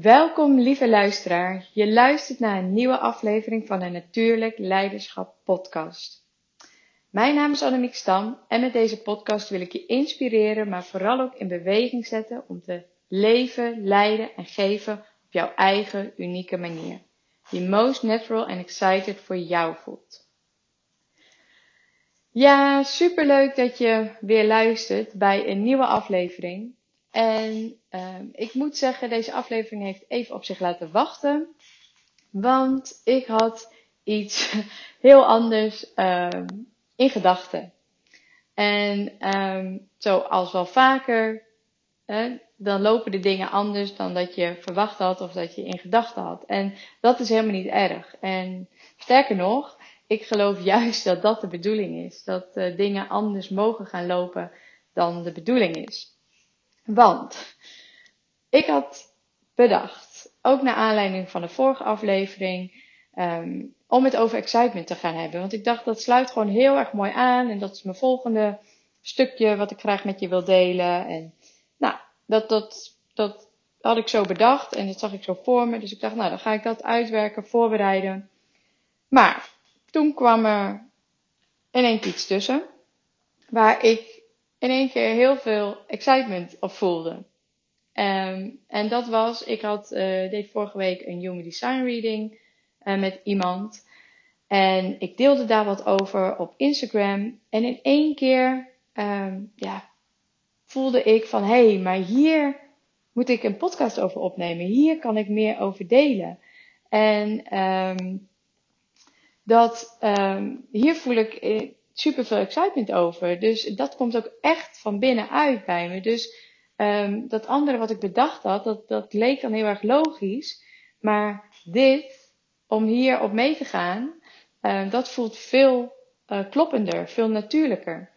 Welkom, lieve luisteraar. Je luistert naar een nieuwe aflevering van de Natuurlijk Leiderschap Podcast. Mijn naam is Annemiek Stam en met deze podcast wil ik je inspireren, maar vooral ook in beweging zetten om te leven, leiden en geven op jouw eigen unieke manier. Die most natural and excited voor jou voelt. Ja, superleuk dat je weer luistert bij een nieuwe aflevering. En uh, ik moet zeggen, deze aflevering heeft even op zich laten wachten. Want ik had iets heel anders uh, in gedachten. En um, zoals wel vaker, dan lopen de dingen anders dan dat je verwacht had of dat je in gedachten had. En dat is helemaal niet erg. En sterker nog, ik geloof juist dat dat de bedoeling is. Dat uh, dingen anders mogen gaan lopen dan de bedoeling is. Want ik had bedacht, ook naar aanleiding van de vorige aflevering, um, om het over excitement te gaan hebben. Want ik dacht dat sluit gewoon heel erg mooi aan en dat is mijn volgende stukje wat ik graag met je wil delen. En nou, dat, dat, dat had ik zo bedacht en dat zag ik zo voor me. Dus ik dacht, nou, dan ga ik dat uitwerken, voorbereiden. Maar toen kwam er in één iets tussen, waar ik in één keer heel veel excitement op voelde. Um, en dat was, ik had, uh, deed vorige week een Human Design Reading uh, met iemand. En ik deelde daar wat over op Instagram. En in één keer um, ja, voelde ik van, hé, hey, maar hier moet ik een podcast over opnemen. Hier kan ik meer over delen. En um, dat, hier voel ik eh, super veel excitement over. Dus dat komt ook echt van binnenuit bij me. Dus um, dat andere wat ik bedacht had, dat, dat leek dan heel erg logisch. Maar dit, om hier op mee te gaan, uh, dat voelt veel uh, kloppender, veel natuurlijker.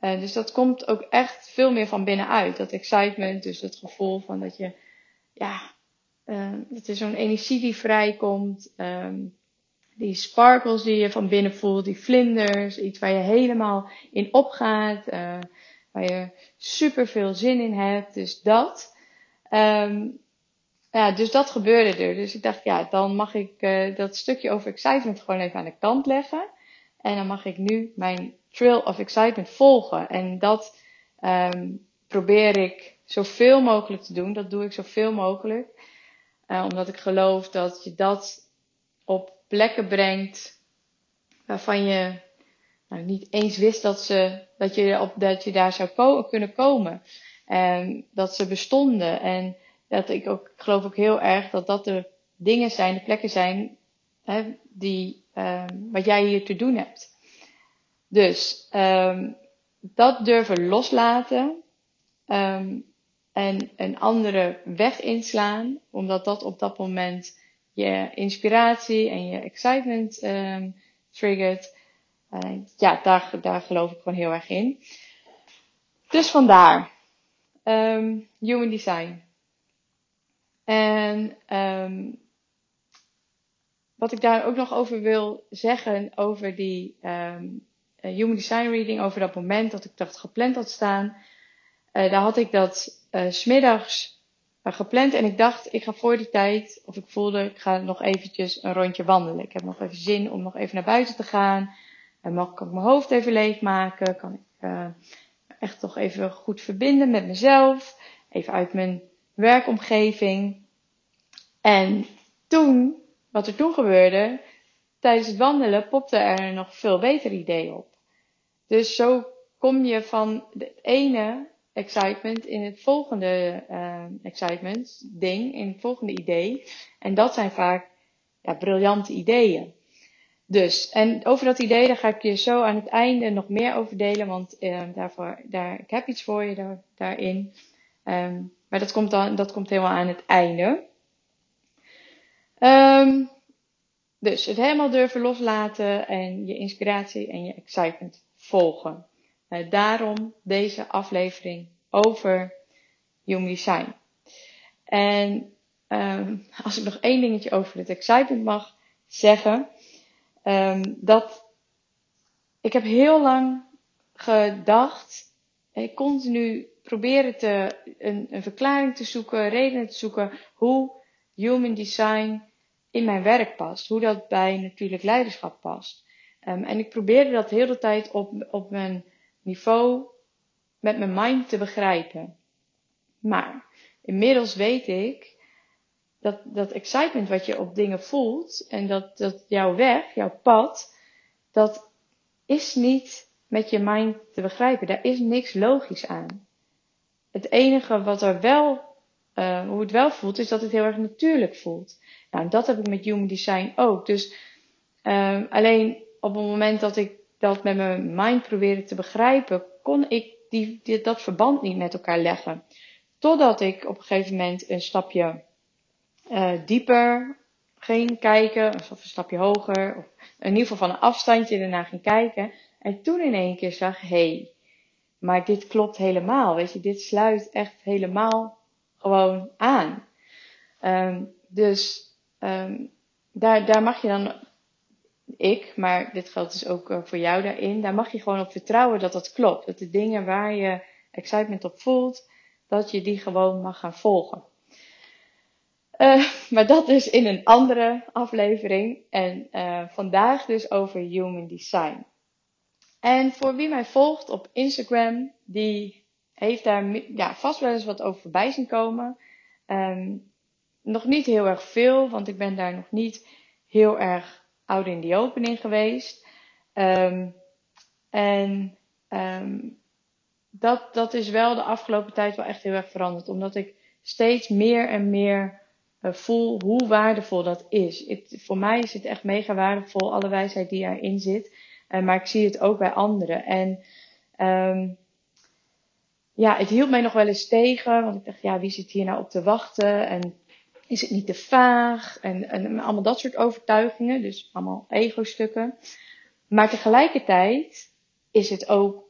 Uh, dus dat komt ook echt veel meer van binnenuit. Dat excitement, dus het gevoel van dat je, ja, dat er zo'n energie die vrijkomt. Die sparkles die je van binnen voelt, die vlinders, iets waar je helemaal in opgaat, uh, waar je super veel zin in hebt. Dus dat. Um, ja, dus dat gebeurde er. Dus ik dacht, ja, dan mag ik uh, dat stukje over excitement gewoon even aan de kant leggen. En dan mag ik nu mijn trail of excitement volgen. En dat um, probeer ik zoveel mogelijk te doen. Dat doe ik zoveel mogelijk. Uh, omdat ik geloof dat je dat op plekken brengt waarvan je nou, niet eens wist dat, ze, dat, je op, dat je daar zou ko kunnen komen. En dat ze bestonden. En dat ik ook, geloof ook heel erg dat dat de dingen zijn, de plekken zijn, hè, die, um, wat jij hier te doen hebt. Dus um, dat durven loslaten um, en een andere weg inslaan, omdat dat op dat moment je inspiratie en je excitement um, triggert. Uh, ja, daar, daar geloof ik gewoon heel erg in. Dus vandaar. Um, human design. En um, wat ik daar ook nog over wil zeggen, over die um, human design reading, over dat moment dat ik dat gepland had staan. Uh, daar had ik dat uh, smiddags gepland. En ik dacht, ik ga voor die tijd, of ik voelde, ik ga nog eventjes een rondje wandelen. Ik heb nog even zin om nog even naar buiten te gaan. En mag ik mijn hoofd even leegmaken. Kan ik uh, echt toch even goed verbinden met mezelf. Even uit mijn werkomgeving. En toen, wat er toen gebeurde, tijdens het wandelen popte er nog veel beter ideeën op. Dus zo kom je van het ene excitement in het volgende uh, excitement ding, in het volgende idee. En dat zijn vaak ja, briljante ideeën. Dus, en over dat idee, daar ga ik je zo aan het einde nog meer over delen, want uh, daarvoor, daar, ik heb iets voor je daar, daarin. Um, maar dat komt dan, dat komt helemaal aan het einde. Um, dus het helemaal durven loslaten en je inspiratie en je excitement volgen. Uh, daarom deze aflevering over Human Design. En um, als ik nog één dingetje over het excitement mag zeggen, um, dat ik heb heel lang gedacht, ik continu proberen te, een, een verklaring te zoeken, redenen te zoeken hoe human design in mijn werk past. Hoe dat bij natuurlijk leiderschap past. Um, en ik probeerde dat de hele tijd op, op mijn niveau met mijn mind te begrijpen. Maar inmiddels weet ik dat, dat excitement wat je op dingen voelt en dat, dat jouw weg, jouw pad, dat is niet met je mind te begrijpen. Daar is niks logisch aan. Het enige wat er wel, uh, hoe het wel voelt, is dat het heel erg natuurlijk voelt. Nou, dat heb ik met Human Design ook. Dus uh, alleen op het moment dat ik dat met mijn mind probeerde te begrijpen, kon ik die, dat verband niet met elkaar leggen. Totdat ik op een gegeven moment een stapje uh, dieper ging kijken, of een stapje hoger, of in ieder geval van een afstandje ernaar ging kijken. En toen in één keer zag, hé, hey, maar dit klopt helemaal. Weet je, dit sluit echt helemaal gewoon aan. Um, dus um, daar, daar mag je dan, ik, maar dit geldt dus ook uh, voor jou daarin, daar mag je gewoon op vertrouwen dat dat klopt. Dat de dingen waar je excitement op voelt, dat je die gewoon mag gaan volgen. Uh, maar dat dus in een andere aflevering. En uh, vandaag dus over human design. En voor wie mij volgt op Instagram, die heeft daar ja, vast wel eens wat over voorbij zien komen. Um, nog niet heel erg veel, want ik ben daar nog niet heel erg oud in die opening geweest. Um, en um, dat, dat is wel de afgelopen tijd wel echt heel erg veranderd. Omdat ik steeds meer en meer uh, voel hoe waardevol dat is. Voor mij is het echt mega waardevol, alle wijsheid die erin zit. Uh, maar ik zie het ook bij anderen. En um, ja, het hield mij nog wel eens tegen. Want ik dacht, ja, wie zit hier nou op te wachten? En is het niet te vaag? En, en allemaal dat soort overtuigingen. Dus allemaal ego-stukken. Maar tegelijkertijd is het ook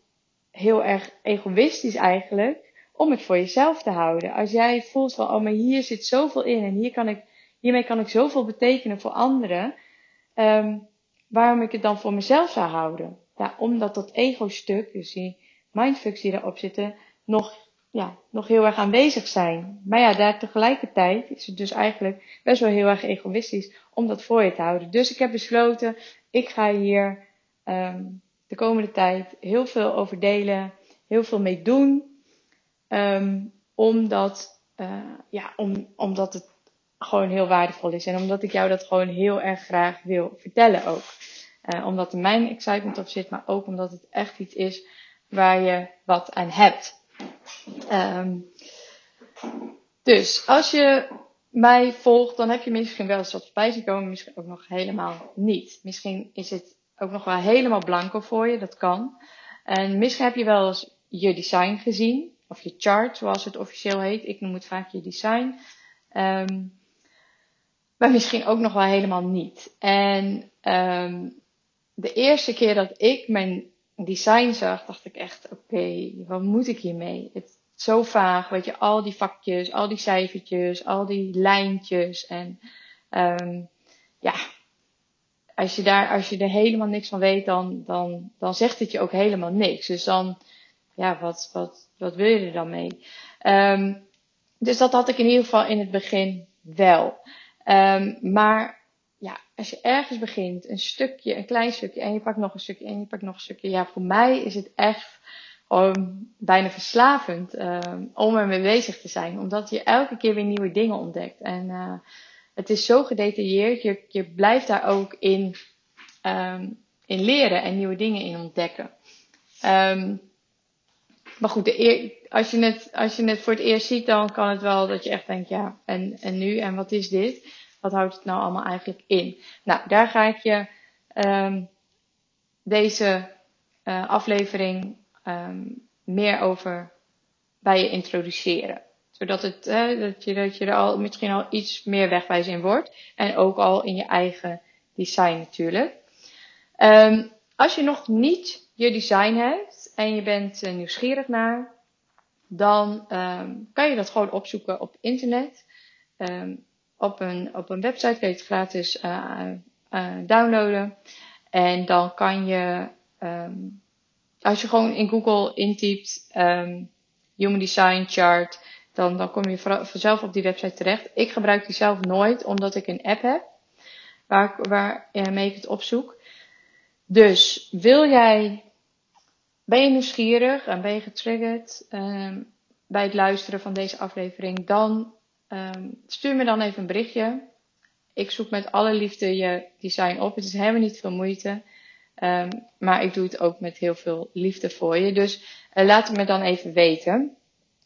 heel erg egoïstisch eigenlijk om het voor jezelf te houden. Als jij voelt van, oh, maar hier zit zoveel in en hier kan ik, hiermee kan ik zoveel betekenen voor anderen, um, waarom ik het dan voor mezelf zou houden? Ja, omdat dat ego-stuk, dus die mindfucks die erop zitten, nog, ja, nog heel erg aanwezig zijn. Maar ja, daar tegelijkertijd is het dus eigenlijk best wel heel erg egoïstisch om dat voor je te houden. Dus ik heb besloten, ik ga hier um, de komende tijd heel veel over delen, heel veel mee doen. Um, omdat, uh, ja, om, omdat het gewoon heel waardevol is. En omdat ik jou dat gewoon heel erg graag wil vertellen ook. Uh, omdat er mijn excitement op zit, maar ook omdat het echt iets is waar je wat aan hebt. Um, dus als je mij volgt, dan heb je misschien wel eens wat voorbij zien komen, misschien ook nog helemaal niet. Misschien is het ook nog wel helemaal blanco voor je, dat kan. En misschien heb je wel eens je design gezien of je chart, zoals het officieel heet. Ik noem het vaak je design. Um, maar misschien ook nog wel helemaal niet. En um, de eerste keer dat ik mijn design zag, dacht ik echt, oké, okay, wat moet ik hiermee? Het zo vaag, weet je, al die vakjes, al die cijfertjes, al die lijntjes. En um, ja, als je daar, als je er helemaal niks van weet, dan, dan, dan zegt het je ook helemaal niks. Dus dan, ja, wat, wat, wat wil je er dan mee? Um, dus dat had ik in ieder geval in het begin wel. Um, maar ja, als je ergens begint, een stukje, een klein stukje, en je pakt nog een stukje, en je pakt nog een stukje. Ja, voor mij is het echt um, bijna verslavend um, om ermee bezig te zijn. Omdat je elke keer weer nieuwe dingen ontdekt. En uh, het is zo gedetailleerd. Je, je blijft daar ook in, um, in leren en nieuwe dingen in ontdekken. Maar goed, de eer, als, je het, als je het voor het eerst ziet, dan kan het wel dat je echt denkt, ja, en, en nu? En wat is dit? Wat houdt het nou allemaal eigenlijk in? Nou, daar ga ik je um, deze uh, aflevering um, meer over bij je introduceren. Zodat het, dat, je, dat je er al misschien al iets meer wegwijs in wordt. En ook al in je eigen design natuurlijk. Um, als je nog niet je design hebt en je bent uh, nieuwsgierig naar, dan kan je dat gewoon opzoeken op internet. Op, een, op een website kun je het gratis uh, uh, downloaden. En dan kan je, als je gewoon in Google intypt Human Design Chart, dan, dan kom je vanzelf op die website terecht. Ik gebruik die zelf nooit, omdat ik een app heb waar, waarmee ik het opzoek. Dus wil jij, ben je nieuwsgierig en ben je getriggerd um, bij het luisteren van deze aflevering, dan um, stuur me dan even een berichtje. Ik zoek met alle liefde je design op. Het is helemaal niet veel moeite. Um, maar ik doe het ook met heel veel liefde voor je. Dus uh, laat het me dan even weten.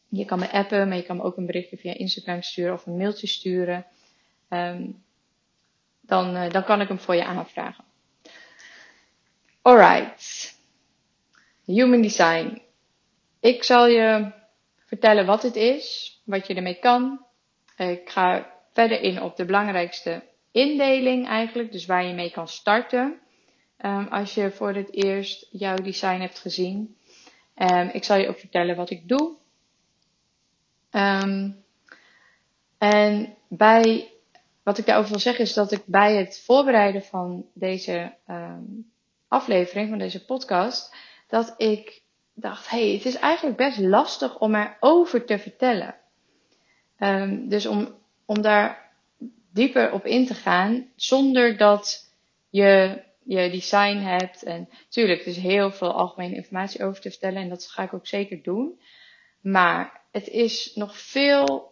Je kan me appen, maar je kan me ook een berichtje via Instagram sturen of een mailtje sturen. Um, dan, uh, dan kan ik hem voor je aanvragen. Alright. Human design. Ik zal je vertellen wat het is, wat je ermee kan. Ik ga verder in op de belangrijkste indeling eigenlijk, dus waar je mee kan starten. Um, als je voor het eerst jouw design hebt gezien. Um, ik zal je ook vertellen wat ik doe. Um, en bij, wat ik daarover wil zeggen is dat ik bij het voorbereiden van deze aflevering, van deze podcast, dat ik dacht, hé, hey, het is eigenlijk best lastig om erover te vertellen. Um, dus om, om daar dieper op in te gaan, zonder dat je je design hebt. En natuurlijk, er is heel veel algemene informatie over te vertellen en dat ga ik ook zeker doen. Maar het is nog veel,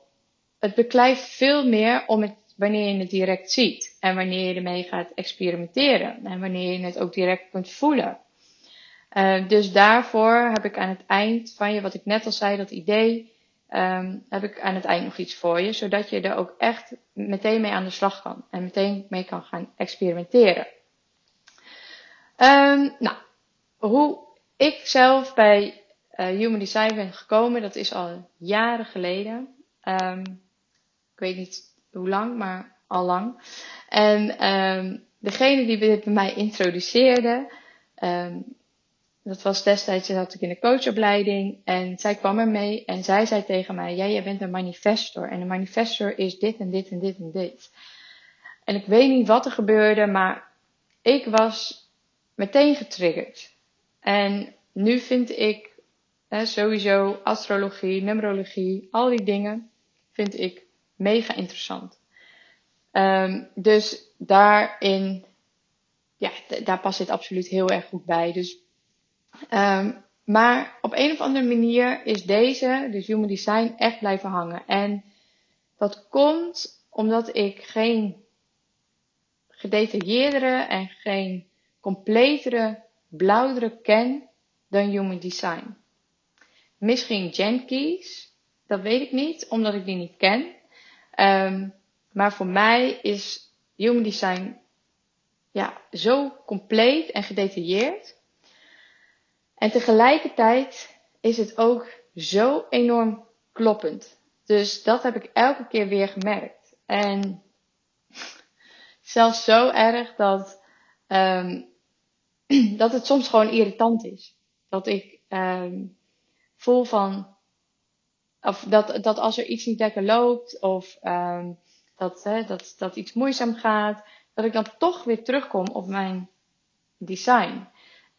het beklijft veel meer om het wanneer je het direct ziet en wanneer je ermee gaat experimenteren en wanneer je het ook direct kunt voelen. Uh, dus daarvoor heb ik aan het eind van je, wat ik net al zei, dat idee, um, heb ik aan het eind nog iets voor je, zodat je er ook echt meteen mee aan de slag kan en meteen mee kan gaan experimenteren. Um, nou, hoe ik zelf bij uh, Human Design ben gekomen, dat is al jaren geleden. Um, ik weet niet hoe lang, maar al lang. En um, degene die dit bij mij introduceerde, um, dat was destijds, zat ik in de coachopleiding en zij kwam er mee en zij zei tegen mij, ja, jij bent een manifestor en een manifestor is dit en dit en dit en dit. En ik weet niet wat er gebeurde, maar ik was meteen getriggerd. En nu vind ik hè, sowieso astrologie, numerologie, al die dingen vind ik mega interessant. Um, dus daarin, ja, daar past dit absoluut heel erg goed bij. Dus, um, maar op een of andere manier is deze, dus Human Design, echt blijven hangen. En dat komt omdat ik geen gedetailleerdere en geen completere, blauwdruk ken dan Human Design. Misschien Genkeys, dat weet ik niet, omdat ik die niet ken. Um, maar voor mij is Human Design ja, zo compleet en gedetailleerd. En tegelijkertijd is het ook zo enorm kloppend. Dus dat heb ik elke keer weer gemerkt. En zelfs zo erg dat um, dat het soms gewoon irritant is. Dat ik um, voel van, of dat, dat als er iets niet lekker loopt, of um, dat, hè, dat, dat iets moeizaam gaat, dat ik dan toch weer terugkom op mijn design.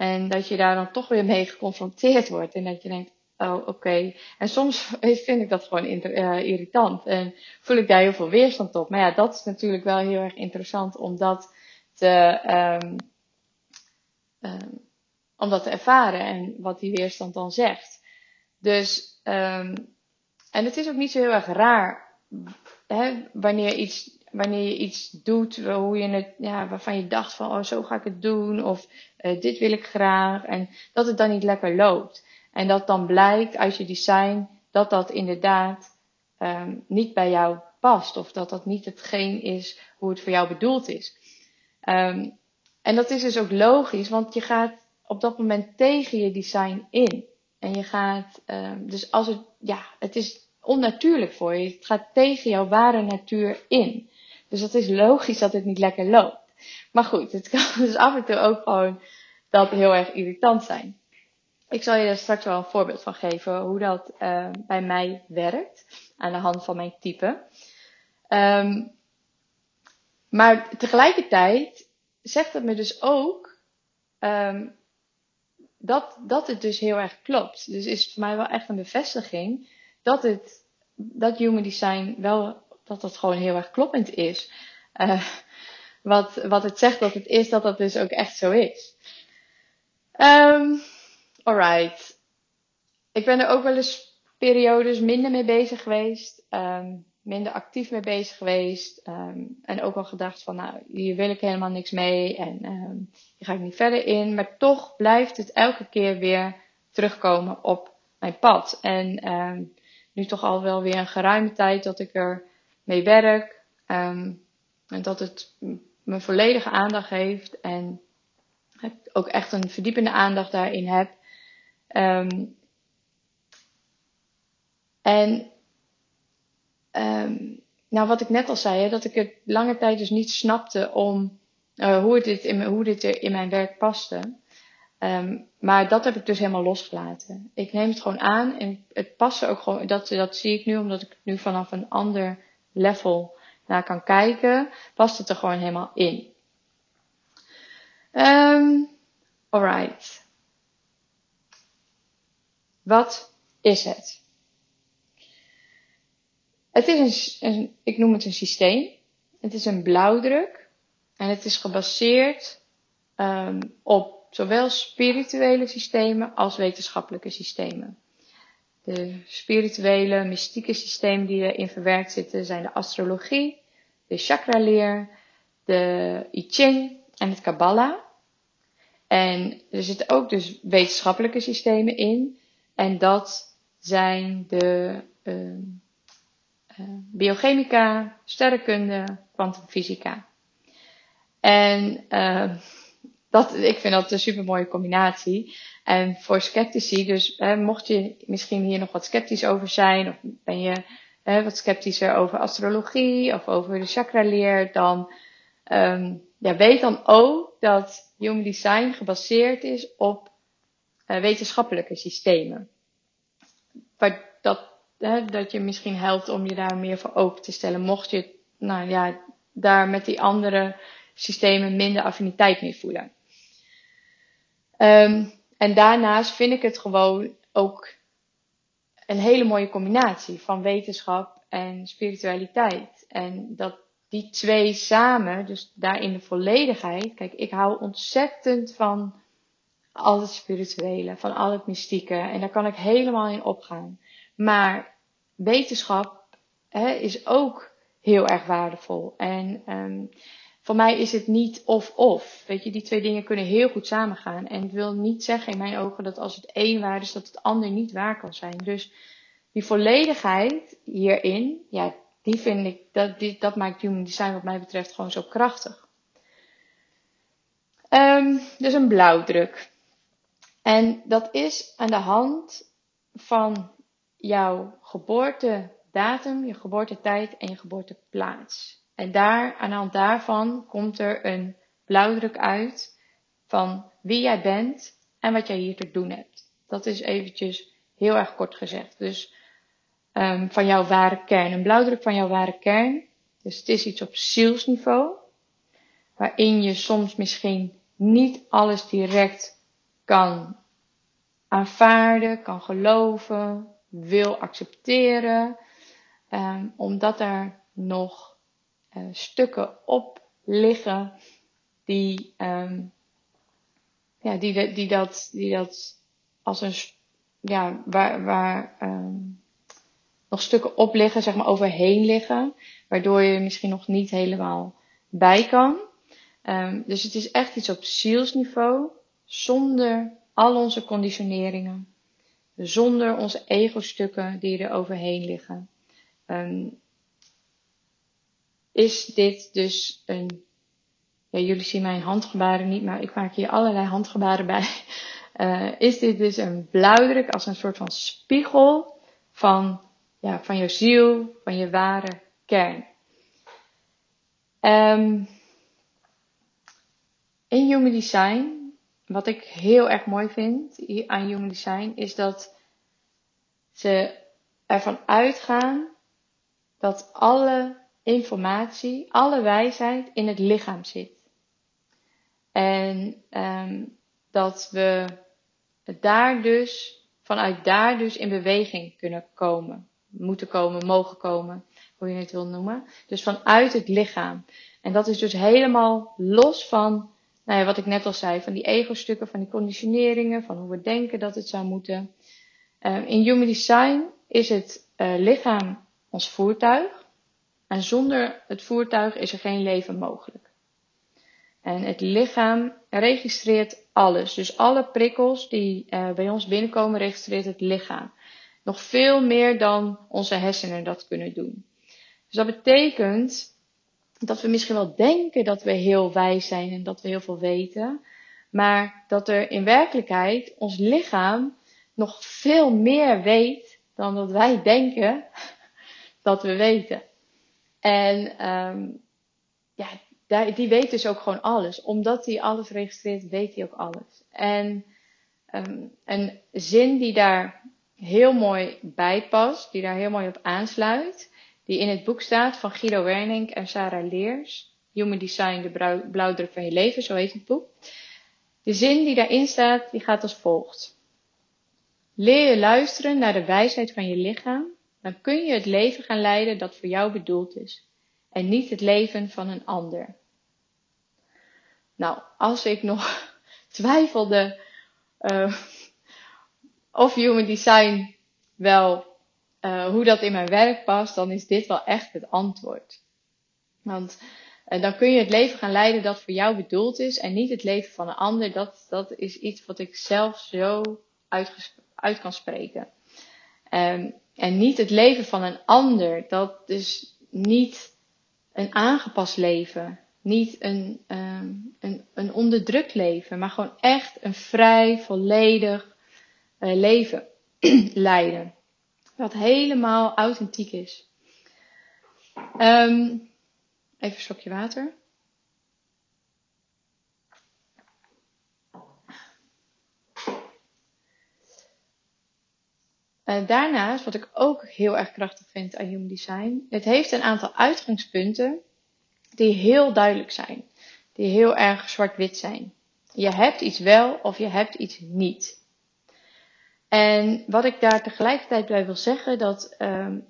En dat je daar dan toch weer mee geconfronteerd wordt. En dat je denkt, oh oké. En soms vind ik dat gewoon uh, irritant. En voel ik daar heel veel weerstand op. Maar ja, dat is natuurlijk wel heel erg interessant om dat te, um, um, om dat te ervaren en wat die weerstand dan zegt. Dus, um, en het is ook niet zo heel erg raar hè, wanneer, iets, wanneer je iets doet hoe je het, ja, waarvan je dacht van, oh, zo ga ik het doen, of uh, dit wil ik graag, en dat het dan niet lekker loopt. En dat dan blijkt uit je design dat dat inderdaad um, niet bij jou past, of dat dat niet hetgeen is hoe het voor jou bedoeld is. Um, en dat is dus ook logisch, want je gaat op dat moment tegen je design in. En je gaat, um, dus als het, ja, het is onnatuurlijk voor je. Het gaat tegen jouw ware natuur in. Dus dat is logisch dat het niet lekker loopt. Maar goed, het kan dus af en toe ook gewoon dat heel erg irritant zijn. Ik zal je daar straks wel een voorbeeld van geven hoe dat uh, bij mij werkt aan de hand van mijn type. Um, maar tegelijkertijd zegt het me dus ook um, dat, dat het dus heel erg klopt. Dus is voor mij wel echt een bevestiging dat het, dat human design wel, dat dat gewoon heel erg kloppend is. Uh, wat, wat het zegt dat het is, dat dat dus ook echt zo is. Um, alright. Ik ben er ook wel eens periodes minder mee bezig geweest. Um, minder actief mee bezig geweest. Um, en ook al gedacht van, nou, hier wil ik helemaal niks mee. En um, hier ga ik niet verder in. Maar toch blijft het elke keer weer terugkomen op mijn pad. En nu toch al wel weer een geruime tijd dat ik er mee werk. en dat het mijn volledige aandacht heeft. En ook echt een verdiepende aandacht daarin heb. en Um, nou, wat ik net al zei, hè, dat ik het lange tijd dus niet snapte om uh, hoe, dit in, hoe dit in mijn werk paste. Um, maar dat heb ik dus helemaal losgelaten. Ik neem het gewoon aan en het past ook gewoon. Dat, dat zie ik nu omdat ik nu vanaf een ander level naar kan kijken. Past het er gewoon helemaal in. Um, alright. Wat is het? Het is een, ik noem het een systeem. Het is een blauwdruk. En het is gebaseerd um, op zowel spirituele systemen als wetenschappelijke systemen. De spirituele, mystieke systemen die erin verwerkt zitten zijn de astrologie, de chakraleer, de I Ching en het Kabbalah. En er zitten ook dus wetenschappelijke systemen in. En dat zijn de uh, uh, biochemica, sterrenkunde, kwantumfysica. En uh, dat, ik vind dat een super mooie combinatie. En voor sceptici, dus mocht je misschien hier nog wat sceptisch over zijn, of ben je wat sceptischer over astrologie of over de chakraleer, dan um, ja, weet dan ook dat Human Design gebaseerd is op wetenschappelijke systemen. Waar dat hè, dat je misschien helpt om je daar meer voor open te stellen. Mocht je nou ja, daar met die andere systemen minder affiniteit mee voelen. Um, en daarnaast vind ik het gewoon ook een hele mooie combinatie van wetenschap en spiritualiteit. En dat die twee samen, dus daarin de volledigheid. Kijk, ik hou ontzettend van al het spirituele, van al het mystieke. En daar kan ik helemaal in opgaan. Maar wetenschap hè, is ook heel erg waardevol. En um, voor mij is het niet of-of. Weet je, die twee dingen kunnen heel goed samengaan. En het wil niet zeggen in mijn ogen dat als het één waar is, dat het ander niet waar kan zijn. Dus die volledigheid hierin, ja, die vind ik, dat, die, dat maakt human design wat mij betreft gewoon zo krachtig. Um, dus een blauwdruk. En dat is aan de hand van jouw geboortedatum, je geboortetijd en je geboorteplaats. En daar, aan de hand daarvan komt er een blauwdruk uit van wie jij bent en wat jij hier te doen hebt. Dat is eventjes heel erg kort gezegd. Dus um, van jouw ware kern. Een blauwdruk van jouw ware kern. Dus het is iets op zielsniveau. Waarin je soms misschien niet alles direct kan aanvaarden, kan geloven, wil accepteren, um, omdat er nog uh, stukken op liggen die, um, ja, die, die, dat, die dat als een, ja, waar, waar um, nog stukken op liggen, zeg maar overheen liggen, waardoor je misschien nog niet helemaal bij kan. Um, dus het is echt iets op zielsniveau, zonder al onze conditioneringen zonder onze ego-stukken die er overheen liggen. Um, is dit dus een. Ja, jullie zien mijn handgebaren niet, maar ik maak hier allerlei handgebaren bij. Uh, is dit dus een blauwdruk als een soort van spiegel van, ja, van je ziel, van je ware kern? Um, in Human Design wat ik heel erg mooi vind aan Human Design is dat ze ervan uitgaan dat alle informatie, alle wijsheid in het lichaam zit. En um, dat we daar dus, vanuit daar dus in beweging kunnen komen. moeten komen, mogen komen, hoe je het wil noemen. Dus vanuit het lichaam. En dat is dus helemaal los van, nou ja, wat ik net al zei, van die ego-stukken, van die conditioneringen, van hoe we denken dat het zou moeten. Uh, in Human Design is het uh, lichaam ons voertuig. En zonder het voertuig is er geen leven mogelijk. En het lichaam registreert alles. Dus alle prikkels die uh, bij ons binnenkomen, registreert het lichaam. Nog veel meer dan onze hersenen dat kunnen doen. Dus dat betekent dat we misschien wel denken dat we heel wijs zijn en dat we heel veel weten. Maar dat er in werkelijkheid ons lichaam nog veel meer weet dan dat wij denken dat we weten. En um, ja, die weet dus ook gewoon alles. Omdat hij alles registreert, weet hij ook alles. En um, een zin die daar heel mooi bij past, die daar heel mooi op aansluit, die in het boek staat van Guido Wernink en Sarah Leers. Human Design, de blauwdruk van je leven, zo heet het boek. De zin die daarin staat, die gaat als volgt. Leer je luisteren naar de wijsheid van je lichaam, dan kun je het leven gaan leiden dat voor jou bedoeld is. En niet het leven van een ander. Nou, als ik nog twijfelde uh, of human design wel uh, hoe dat in mijn werk past, dan is dit wel echt het antwoord. Want uh, dan kun je het leven gaan leiden dat voor jou bedoeld is en niet het leven van een ander. Dat, dat is iets wat ik zelf zo uit kan spreken. En niet het leven van een ander. Dat is niet een aangepast leven. Niet een, um, een, een onderdrukt leven. Maar gewoon echt een vrij, volledig uh, leven leiden. Wat helemaal authentiek is. Um, even een slokje water. Daarnaast, wat ik ook heel erg krachtig vind aan Human Design, het heeft een aantal uitgangspunten die heel duidelijk zijn. Die heel erg zwart-wit zijn. Je hebt iets wel of je hebt iets niet. En wat ik daar tegelijkertijd bij wil zeggen, dat um,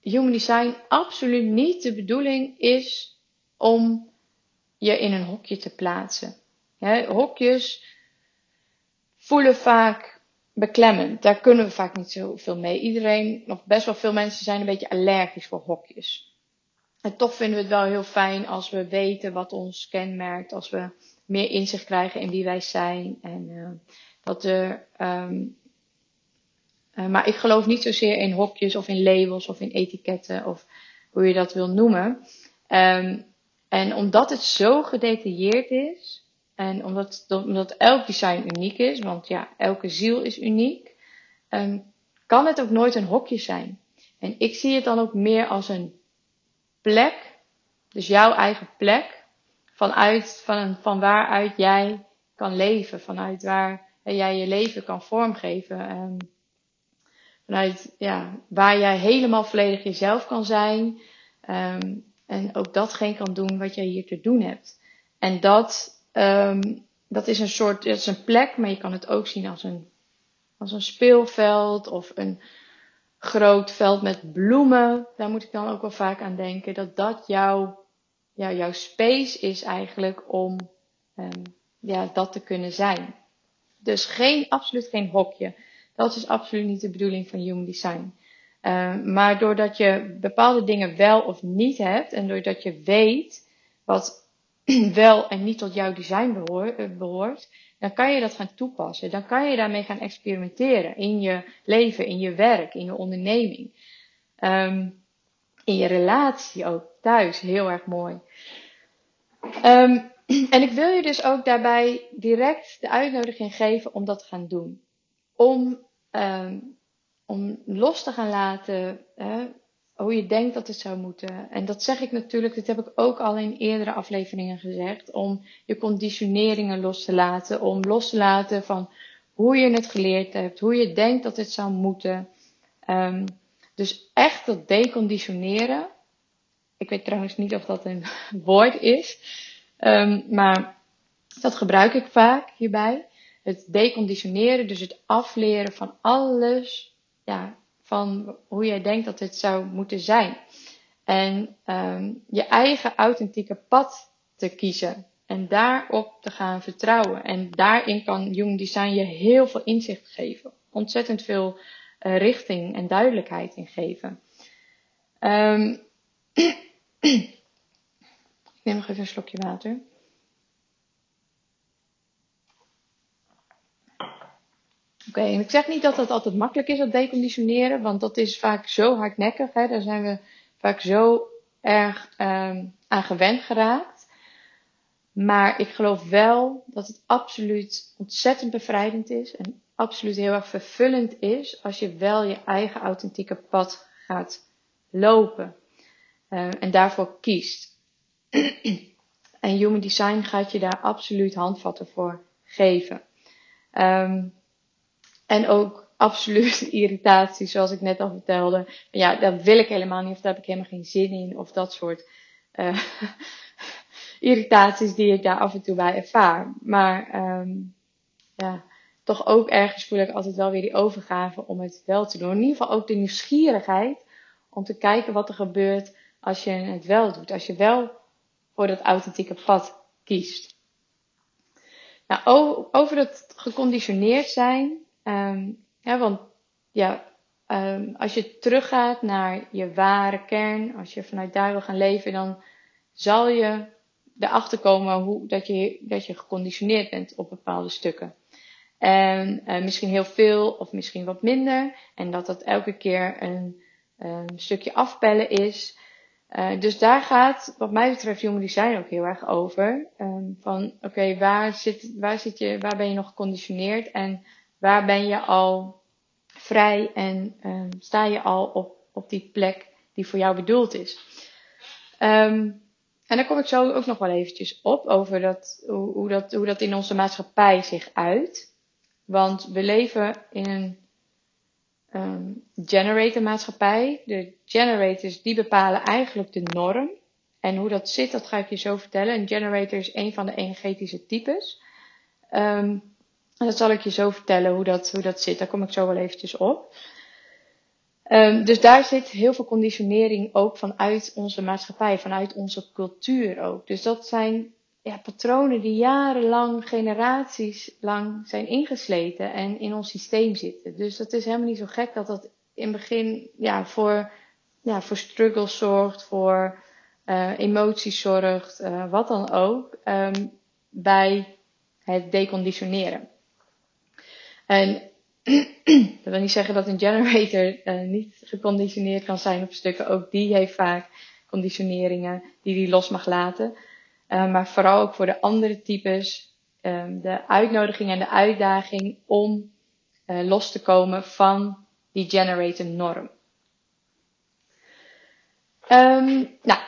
Human Design absoluut niet de bedoeling is om je in een hokje te plaatsen. Ja, hokjes voelen vaak beklemmend. Daar kunnen we vaak niet zoveel mee. Iedereen, nog best wel veel mensen zijn een beetje allergisch voor hokjes. En toch vinden we het wel heel fijn als we weten wat ons kenmerkt, als we meer inzicht krijgen in wie wij zijn en dat er, um, uh, maar ik geloof niet zozeer in hokjes of in labels of in etiketten of hoe je dat wil noemen. Um, en omdat het zo gedetailleerd is en omdat, omdat elk design uniek is, want ja, elke ziel is uniek, um, kan het ook nooit een hokje zijn. En ik zie het dan ook meer als een plek, dus jouw eigen plek, vanuit, van, van waaruit jij kan leven, vanuit waar jij je leven kan vormgeven. Um, vanuit ja, waar jij helemaal volledig jezelf kan zijn. Um, en ook datgene kan doen wat jij hier te doen hebt. En dat, um, dat is een soort, dat is een plek, maar je kan het ook zien als een, als een speelveld of een groot veld met bloemen. Daar moet ik dan ook wel vaak aan denken. Dat dat jouw, ja, jouw space is eigenlijk om um, ja, dat te kunnen zijn. Dus geen, absoluut geen hokje. Dat is absoluut niet de bedoeling van Human Design. Uh, maar doordat je bepaalde dingen wel of niet hebt en doordat je weet wat wel en niet tot jouw design eh, behoort, dan kan je dat gaan toepassen. Dan kan je daarmee gaan experimenteren in je leven, in je werk, in je onderneming. Um, in je relatie ook thuis, heel erg mooi. Um, en ik wil je dus ook daarbij direct de uitnodiging geven om dat te gaan doen. Om, um, om los te gaan laten hoe je denkt dat het zou moeten. En dat zeg ik natuurlijk, dit heb ik ook al in eerdere afleveringen gezegd. Om je conditioneringen los te laten. Om los te laten van hoe je het geleerd hebt. Hoe je denkt dat het zou moeten. Um, dus echt dat deconditioneren. Ik weet trouwens niet of dat een woord is. Um, maar dat gebruik ik vaak hierbij. Het deconditioneren, dus het afleren van alles, ja, van hoe jij denkt dat het zou moeten zijn. En ehm, je eigen authentieke pad te kiezen. En daarop te gaan vertrouwen. En daarin kan Human Design je heel veel inzicht geven. Ontzettend veel uh, richting en duidelijkheid in geven. Um, ik neem nog even een slokje water. Oké, en ik zeg niet dat dat altijd makkelijk is, dat deconditioneren, want dat is vaak zo hardnekkig. Hè? Daar zijn we vaak zo erg um, aan gewend geraakt. Maar ik geloof wel dat het absoluut ontzettend bevrijdend is en absoluut heel erg vervullend is als je wel je eigen authentieke pad gaat lopen uh, en daarvoor kiest. en Human Design gaat je daar absoluut handvatten voor geven. Um, en ook absoluut irritatie, zoals ik net al vertelde. Ja, dat wil ik helemaal niet, of daar heb ik helemaal geen zin in, of dat soort uh, irritaties die ik daar af en toe bij ervaar. Maar um, ja, toch ook ergens voel ik altijd wel weer die overgave om het wel te doen. In ieder geval ook de nieuwsgierigheid om te kijken wat er gebeurt als je het wel doet. Als je wel voor dat authentieke pad kiest. Nou, over het geconditioneerd zijn. Um, ja, want ja, um, als je teruggaat naar je ware kern, als je vanuit daar wil gaan leven, dan zal je erachter komen hoe, dat, je, dat je geconditioneerd bent op bepaalde stukken. En uh, misschien heel veel of misschien wat minder. En dat dat elke keer een, een stukje afpellen is. Uh, dus daar gaat, wat mij betreft, Human Design ook heel erg over. Um, van oké, waar, zit, waar, zit je, waar ben je nog geconditioneerd en waar ben je al vrij en um, sta je al op, op die plek die voor jou bedoeld is. Um, en daar kom ik zo ook nog wel eventjes op over dat, hoe, hoe, dat, hoe dat in onze maatschappij zich uit. Want we leven in een um, generator maatschappij. De generators die bepalen eigenlijk de norm. En hoe dat zit, dat ga ik je zo vertellen. Een generator is een van de energetische types. En dat zal ik je zo vertellen hoe dat, hoe dat zit. Daar kom ik zo wel eventjes op. Um, dus daar zit heel veel conditionering ook vanuit onze maatschappij, vanuit onze cultuur ook. Dus dat zijn ja, patronen die jarenlang, generaties lang zijn ingesleten en in ons systeem zitten. Dus dat is helemaal niet zo gek dat dat in het begin ja, voor, ja, voor struggles zorgt, voor uh, emoties zorgt, uh, wat dan ook, um, bij het deconditioneren. En dat wil niet zeggen dat een generator uh, niet geconditioneerd kan zijn op stukken. Ook die heeft vaak conditioneringen die die los mag laten. Uh, maar vooral ook voor de andere types um, de uitnodiging en de uitdaging om uh, los te komen van die generator norm. Um, nou,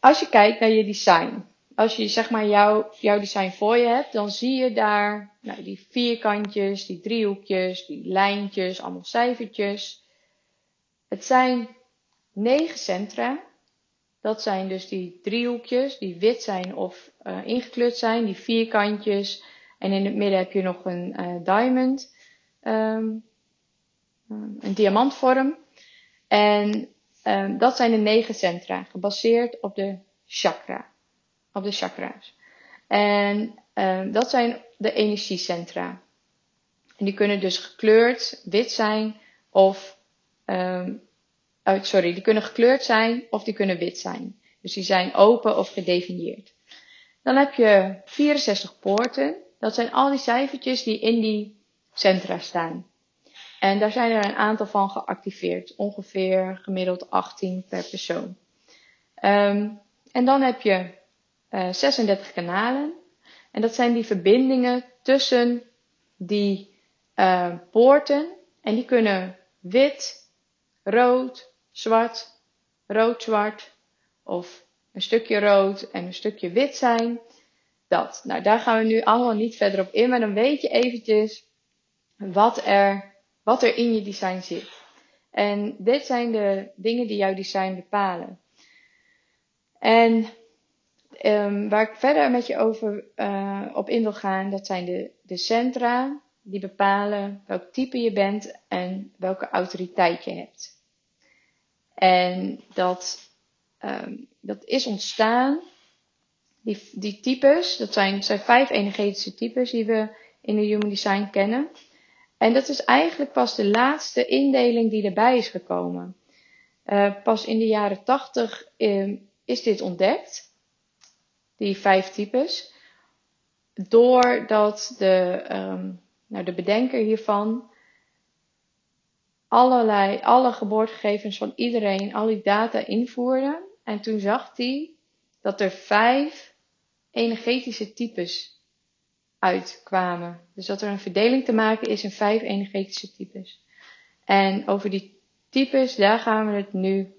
als je kijkt naar je design, als je zeg maar jouw, jouw design voor je hebt, dan zie je daar nou, die vierkantjes, die driehoekjes, die lijntjes, allemaal cijfertjes. Het zijn negen centra. Dat zijn dus die driehoekjes die wit zijn of uh, ingekleurd zijn, die vierkantjes. En in het midden heb je nog een uh, diamond, um, een diamantvorm. En um, dat zijn de negen centra, gebaseerd op de chakra op de chakra's. En uh, dat zijn de energiecentra. En die kunnen dus gekleurd wit zijn of, uh, sorry, die kunnen gekleurd zijn of die kunnen wit zijn. Dus die zijn open of gedefinieerd. Dan heb je 64 poorten. Dat zijn al die cijfertjes die in die centra staan. En daar zijn er een aantal van geactiveerd. Ongeveer gemiddeld 18 per persoon. Um, en dan heb je uh, eh, 36 kanalen. En dat zijn die verbindingen tussen die uh, poorten. En die kunnen wit, rood, zwart, rood-zwart of een stukje rood en een stukje wit zijn. Dat. Nou, daar gaan we nu allemaal niet verder op in, maar dan weet je eventjes wat er, wat er in je design zit. En dit zijn de dingen die jouw design bepalen. En Um, waar ik verder met je over uh, op in wil gaan, dat zijn de, de centra, die bepalen welk type je bent en welke autoriteit je hebt. En dat, ehm, dat is ontstaan, die, die types, dat zijn, zijn vijf energetische types die we in de Human Design kennen. En dat is eigenlijk pas de laatste indeling die erbij is gekomen. Uh, pas in de jaren tachtig uh, is dit ontdekt, die vijf types, doordat de, um, nou, de bedenker hiervan allerlei, alle geboortegegevens van iedereen, al die data invoerde. En toen zag hij dat er vijf energetische types uitkwamen. Dus dat er een verdeling te maken is in vijf energetische types. En over die types, daar gaan we het nu,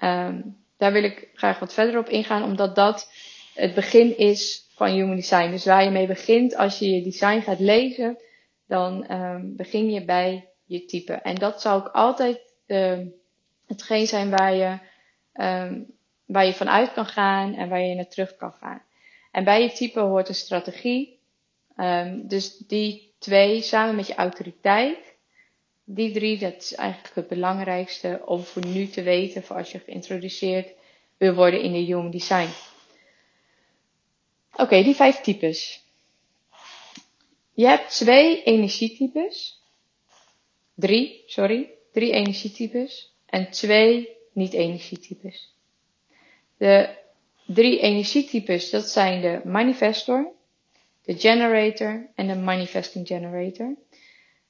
um, daar wil ik graag wat verder op ingaan, omdat dat het begin is van Human Design. Dus waar je mee begint als je je design gaat lezen, dan um, begin je bij je type. En dat zal ook altijd uh, hetgeen zijn waar je, um, waar je vanuit kan gaan en waar je naar terug kan gaan. En bij je type hoort een strategie. Dus die twee samen met je autoriteit. Die drie, dat is eigenlijk het belangrijkste om voor nu te weten voor als je geïntroduceerd wil worden in de Human Design. Oké, die vijf types. Je hebt twee energietypes. Drie, sorry. Drie energietypes. En twee niet-energietypes. De drie energietypes, dat zijn de manifestor, de generator en de manifesting generator.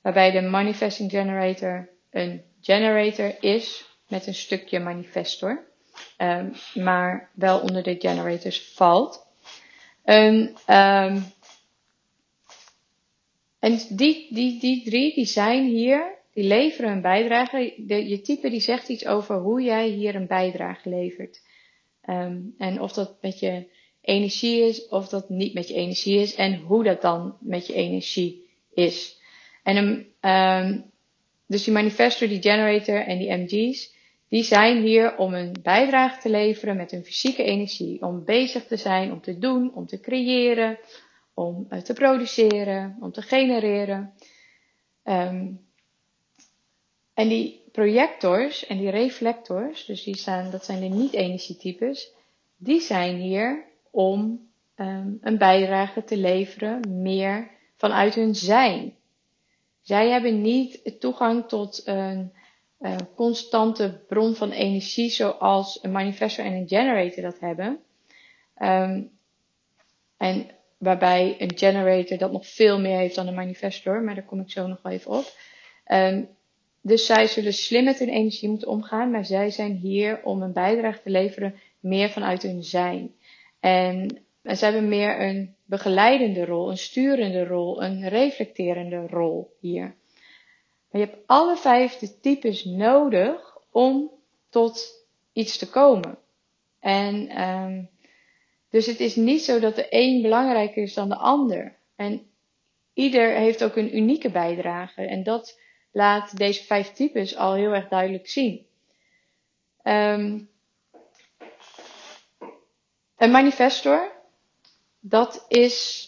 Waarbij de manifesting generator een generator is met een stukje manifestor. Um, maar wel onder de generators valt. Um, um, en die, die, die drie, die zijn hier, die leveren een bijdrage. De, je type die zegt iets over hoe jij hier een bijdrage levert. Um, en of dat met je energie is, of dat niet met je energie is, en hoe dat dan met je energie is. En dus die manifestor, die generator en die MG's, die zijn hier om een bijdrage te leveren met hun fysieke energie. Om bezig te zijn, om te doen, om te creëren, om uh, te produceren, om te genereren. Um, en die projectors en die reflectors, dus die staan, dat zijn de niet-energietypes, die zijn hier om um, een bijdrage te leveren meer vanuit hun zijn. Zij hebben niet toegang tot een constante bron van energie zoals een manifestor en een generator dat hebben. Um, en waarbij een generator dat nog veel meer heeft dan een manifestor, maar daar kom ik zo nog wel even op. Um, dus zij zullen slim met hun energie moeten omgaan, maar zij zijn hier om een bijdrage te leveren meer vanuit hun zijn. En, en ze hebben meer een begeleidende rol, een sturende rol, een reflecterende rol hier. Maar je hebt alle vijf de types nodig om tot iets te komen. En um, dus het is niet zo dat de een belangrijker is dan de ander. En ieder heeft ook een unieke bijdrage. En dat laat deze vijf types al heel erg duidelijk zien. Um, een manifestor, dat is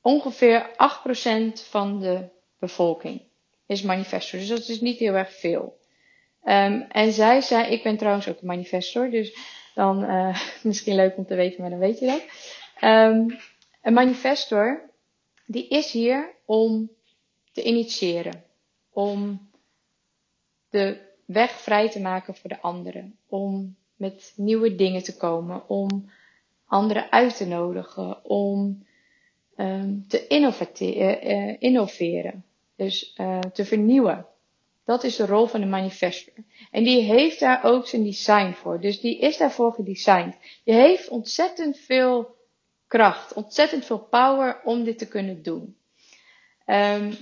ongeveer 8% van de bevolking is manifestor. Dus dat is niet heel erg veel. Um, en zij zei, ik ben trouwens ook een manifestor, dus dan uh, misschien leuk om te weten, maar dan weet je dat. Um, een manifestor, die is hier om te initiëren, om de weg vrij te maken voor de anderen, om met nieuwe dingen te komen, om anderen uit te nodigen, om um, te uh, innoveren. Dus uh, te vernieuwen. Dat is de rol van de manifestor. En die heeft daar ook zijn design voor. Dus die is daarvoor gedesigned. Die heeft ontzettend veel kracht, ontzettend veel power om dit te kunnen doen. Um,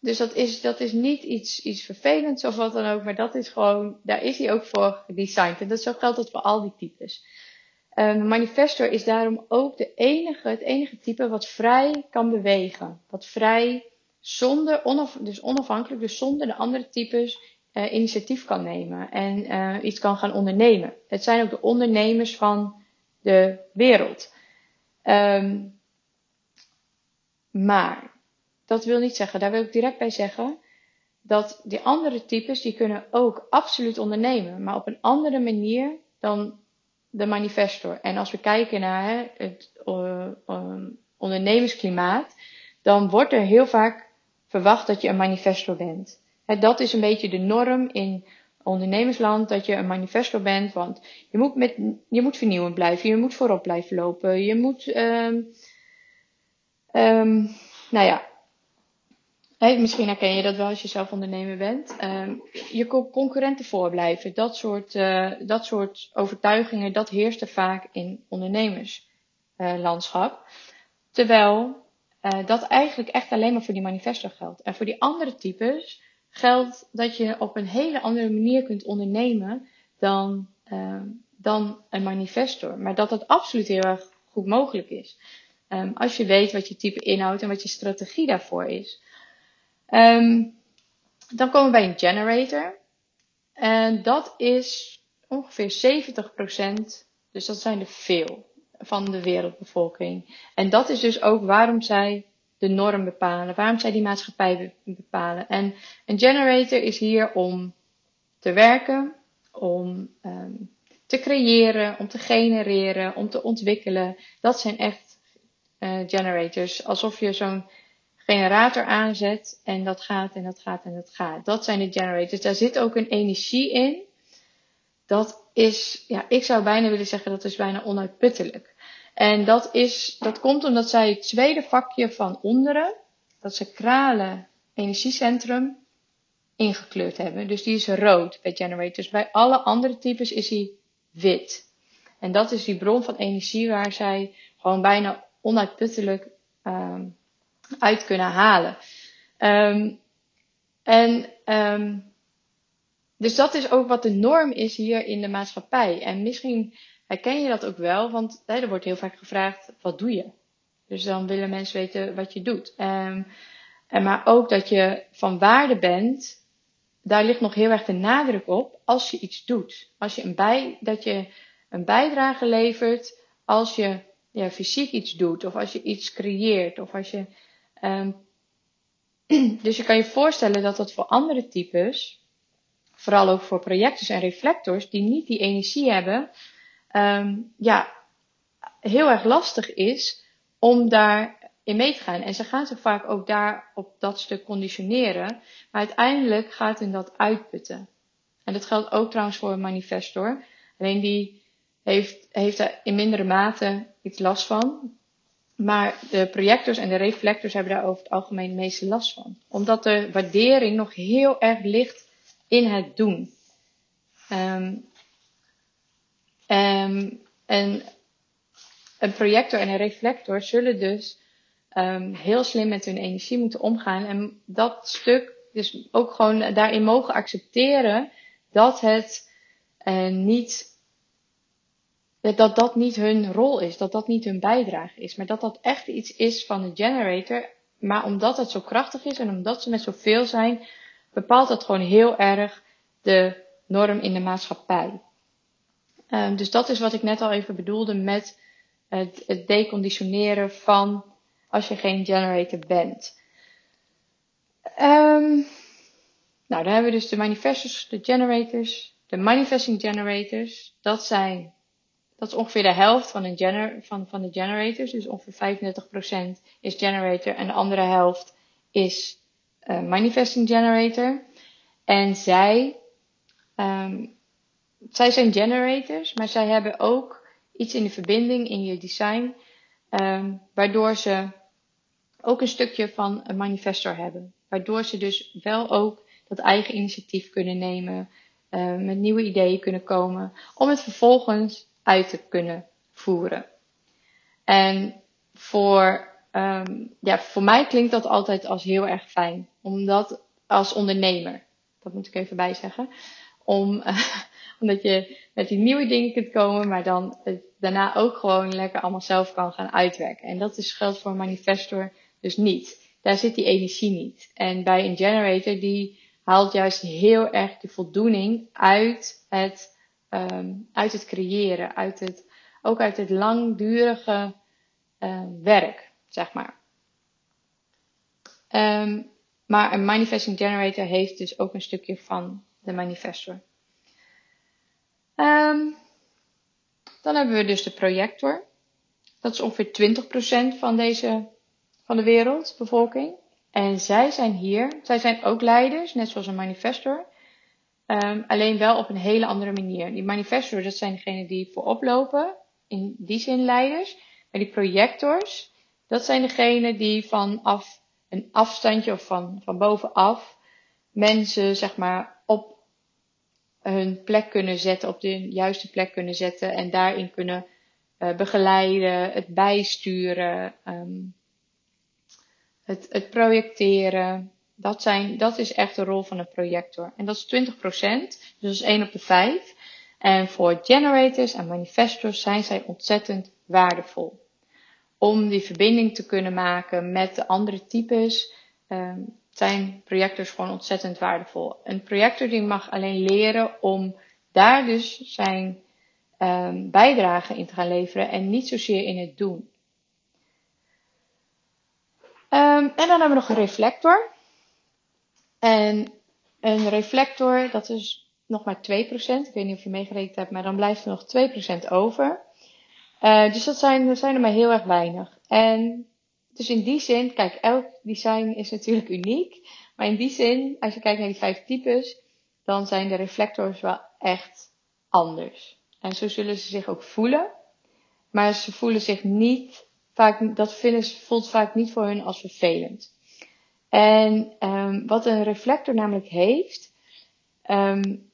dus dat is, dat is niet iets, iets vervelends of wat dan ook, maar dat is gewoon, daar is hij ook voor gedesigned. En dat zo geldt voor al die types. Um, manifestor is daarom ook de enige, het enige type wat vrij kan bewegen. Wat vrij zonder, onaf, dus onafhankelijk, dus zonder de andere types uh, initiatief kan nemen en uh, iets kan gaan ondernemen. Het zijn ook de ondernemers van de wereld. Um, maar dat wil niet zeggen, daar wil ik direct bij zeggen, dat die andere types, die kunnen ook absoluut ondernemen, maar op een andere manier dan de manifestor. En als we kijken naar hè, het uh, ondernemersklimaat, dan wordt er heel vaak verwacht dat je een manifestor bent. Dat is een beetje de norm in ondernemersland dat je een manifestor bent, want je moet, met, je moet vernieuwend blijven, je moet voorop blijven lopen, je moet, um, um, nou ja, misschien herken je dat wel als je zelf ondernemer bent. Um, je concurrenten voorblijven. Dat soort, uh, dat soort overtuigingen, dat heerst er vaak in ondernemerslandschap. Terwijl uh, dat eigenlijk echt alleen maar voor die manifesto geldt. En voor die andere types geldt dat je op een hele andere manier kunt ondernemen dan, dan een manifestor. Maar dat dat absoluut heel erg goed mogelijk is. Um, als je weet wat je type inhoudt en wat je strategie daarvoor is. Um, dan komen we bij een generator. En dat is ongeveer 70%, dus dat zijn er veel van de wereldbevolking. En dat is dus ook waarom zij de norm bepalen, waarom zij die maatschappij bepalen. En een generator is hier om te werken, om um, te creëren, om te genereren, om te ontwikkelen. Dat zijn echt uh, generators. Alsof je zo'n generator aanzet en dat gaat en dat gaat en dat gaat. Dat zijn de generators. Daar zit ook een energie in. Dat is, ja, ik zou bijna willen zeggen dat is bijna onuitputtelijk. En dat is, dat komt omdat zij het tweede vakje van onderen, dat sacrale energiecentrum, ingekleurd hebben. Dus die is rood bij generators. Bij alle andere types is die wit. En dat is die bron van energie waar zij gewoon bijna onuitputtelijk um, uit kunnen halen. Um, en um, dus dat is ook wat de norm is hier in de maatschappij. En misschien herken je dat ook wel, want hè, er wordt heel vaak gevraagd: wat doe je? Dus dan willen mensen weten wat je doet. Um, en maar ook dat je van waarde bent, daar ligt nog heel erg de nadruk op als je iets doet. Als je een bij, dat je een bijdrage levert als je ja, fysiek iets doet, of als je iets creëert, of als je Um, dus je kan je voorstellen dat dat voor andere types, vooral ook voor projectors en reflectors, die niet die energie hebben, um, ja, heel erg lastig is om daar in mee te gaan. En ze gaan zich vaak ook daar op dat stuk conditioneren. Maar uiteindelijk gaat hun dat uitputten. En dat geldt ook trouwens voor een manifestor. Alleen die heeft, heeft er in mindere mate iets last van. Maar de projectors en de reflectors hebben daar over het algemeen het meeste last van. Omdat de waardering nog heel erg ligt in het doen. Um, um, en een projector en een reflector zullen dus um, heel slim met hun energie moeten omgaan. En dat stuk dus ook gewoon daarin mogen accepteren dat het uh, niet dat dat niet hun rol is, dat dat niet hun bijdrage is, maar dat dat echt iets is van de generator. Maar omdat het zo krachtig is en omdat ze met zoveel zijn, bepaalt dat gewoon heel erg de norm in de maatschappij. Um, dus dat is wat ik net al even bedoelde met het, het deconditioneren van als je geen generator bent. Um, nou, dan hebben we dus de manifestors, de generators, de manifesting generators. Dat zijn dat is ongeveer de helft van, een van, van de generators. Dus ongeveer 35% is generator en de andere helft is uh, manifesting generator. En zij, um, zij zijn generators, maar zij hebben ook iets in de verbinding in je design, um, waardoor ze ook een stukje van een manifestor hebben. Waardoor ze dus wel ook dat eigen initiatief kunnen nemen, uh, met nieuwe ideeën kunnen komen, om het vervolgens uit te kunnen voeren. En voor, um, ja, voor mij klinkt dat altijd als heel erg fijn. Omdat als ondernemer, dat moet ik even bijzeggen, om, omdat je met die nieuwe dingen kunt komen, maar dan daarna ook gewoon lekker allemaal zelf kan gaan uitwerken. En dat is geldt voor een manifestor dus niet. Daar zit die energie niet. En bij een generator die haalt juist heel erg de voldoening uit het um, uit het creëren, uit het, ook uit het langdurige uh, werk, zeg maar. Ehm, maar een manifesting generator heeft dus ook een stukje van de manifestor. Ehm, dan hebben we dus de projector. Dat is ongeveer 20% van deze, van de wereldbevolking. En zij zijn hier, zij zijn ook leiders, net zoals een manifestor. Um, alleen wel op een hele andere manier. Die manifestors, dat zijn degenen die voorop lopen, in die zin leiders. Maar die projectors, dat zijn degenen die vanaf een afstandje of van, van bovenaf mensen, zeg maar, op hun plek kunnen zetten, op de juiste plek kunnen zetten en daarin kunnen uh, begeleiden, het bijsturen, um, het, het projecteren. Dat, zijn, dat is echt de rol van een projector. En dat is 20%, dus dat is 1 op de 5. En voor generators en manifestors zijn zij ontzettend waardevol. Om die verbinding te kunnen maken met de andere types, um, zijn projectors gewoon ontzettend waardevol. Een projector die mag alleen leren om daar dus zijn um, bijdrage in te gaan leveren en niet zozeer in het doen. Um, en dan hebben we nog een reflector. En een reflector, dat is nog maar 2%. Ik weet niet of je meegerekend hebt, maar dan blijft er nog 2% over. Uh, dus dat zijn, zijn er maar heel erg weinig. En dus in die zin, kijk, elk design is natuurlijk uniek. Maar in die zin, als je kijkt naar die vijf types, dan zijn de reflectors wel echt anders. En zo zullen ze zich ook voelen. Maar ze voelen zich niet, vaak, dat vinden, voelt vaak niet voor hun als vervelend. En um, wat een reflector namelijk heeft, um,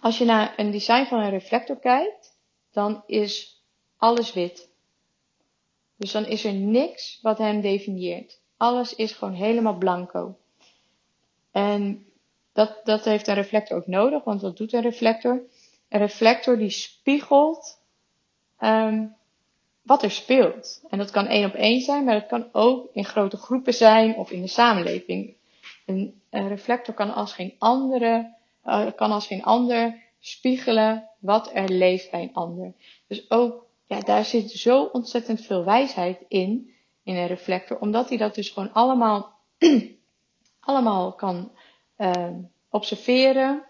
als je naar een design van een reflector kijkt, dan is alles wit. Dus dan is er niks wat hem definieert. Alles is gewoon helemaal blanco. En dat, dat heeft een reflector ook nodig, want wat doet een reflector? Een reflector die spiegelt um, wat er speelt. En dat kan één op één zijn, maar dat kan ook in grote groepen zijn of in de samenleving. Een, reflector kan als geen andere, uh, kan als geen ander spiegelen wat er leeft bij een ander. Dus ook, ja, daar zit zo ontzettend veel wijsheid in, in een reflector, omdat hij dat dus gewoon allemaal, allemaal kan uh, observeren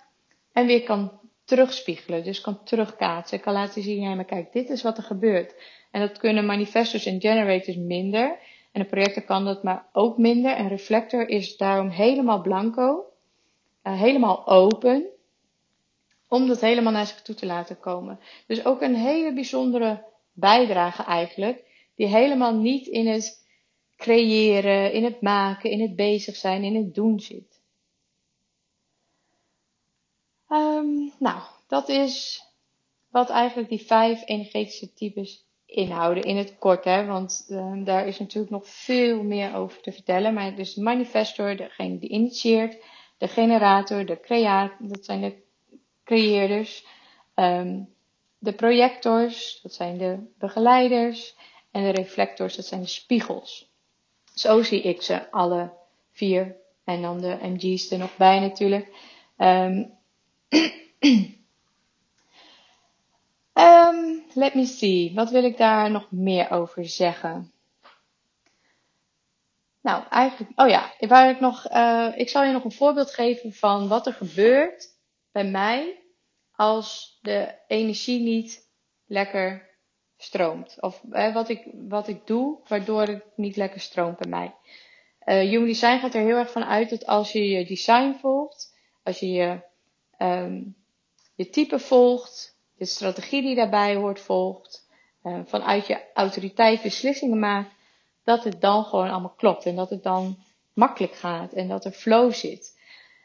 en weer kan terugspiegelen. Dus kan terugkaatsen, kan laten zien, ja, maar kijk, dit is wat er gebeurt. En dat kunnen manifestors en generators minder. En een projector kan dat maar ook minder. Een reflector is daarom helemaal blanco. Uh, helemaal open. Om dat helemaal naar zich toe te laten komen. Dus ook een hele bijzondere bijdrage eigenlijk. Die helemaal niet in het creëren, in het maken, in het bezig zijn, in het doen zit. Um, nou, dat is wat eigenlijk die vijf energetische types inhouden in het kort, hè, want uh, daar is natuurlijk nog veel meer over te vertellen. Maar dus de manifestor, degene die initieert, de generator, de creator, dat zijn de creëerders, um, de projectors, dat zijn de begeleiders, en de reflectors, dat zijn de spiegels. Zo zie ik ze alle vier. En dan de MG's er nog bij natuurlijk. Um, Um, let me see. Wat wil ik daar nog meer over zeggen? Nou, eigenlijk, oh ja, waar ik nog, uh, ik zal je nog een voorbeeld geven van wat er gebeurt bij mij als de energie niet lekker stroomt. Of wat, ik, wat ik doe waardoor het niet lekker stroomt bij mij. Uh, Human Design gaat er heel erg van uit dat als je je design volgt, als je je, um, je type volgt, de strategie die daarbij hoort volgt, uh, vanuit je autoriteit beslissingen maakt, dat het dan gewoon allemaal klopt en dat het dan makkelijk gaat en dat er flow zit.